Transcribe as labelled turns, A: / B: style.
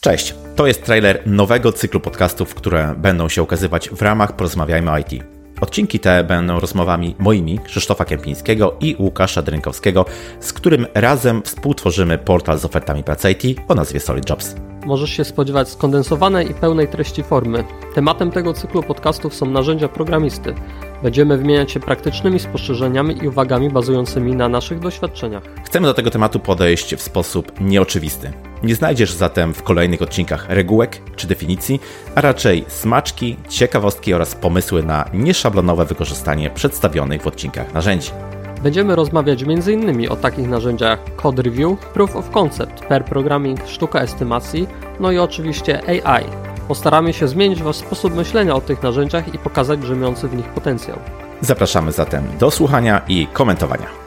A: Cześć, to jest trailer nowego cyklu podcastów, które będą się ukazywać w ramach Porozmawiajmy o IT. Odcinki te będą rozmowami moimi, Krzysztofa Kępińskiego i Łukasza Drynkowskiego, z którym razem współtworzymy portal z ofertami pracy IT o nazwie Solid Jobs.
B: Możesz się spodziewać skondensowanej i pełnej treści formy. Tematem tego cyklu podcastów są narzędzia programisty. Będziemy wymieniać się praktycznymi spostrzeżeniami i uwagami bazującymi na naszych doświadczeniach.
A: Chcemy do tego tematu podejść w sposób nieoczywisty. Nie znajdziesz zatem w kolejnych odcinkach regułek czy definicji, a raczej smaczki, ciekawostki oraz pomysły na nieszablonowe wykorzystanie przedstawionych w odcinkach narzędzi.
B: Będziemy rozmawiać m.in. o takich narzędziach Code Review, Proof of Concept, Pair Programming, sztuka estymacji, no i oczywiście AI. Postaramy się zmienić Wasz sposób myślenia o tych narzędziach i pokazać drzemiący w nich potencjał.
A: Zapraszamy zatem do słuchania i komentowania.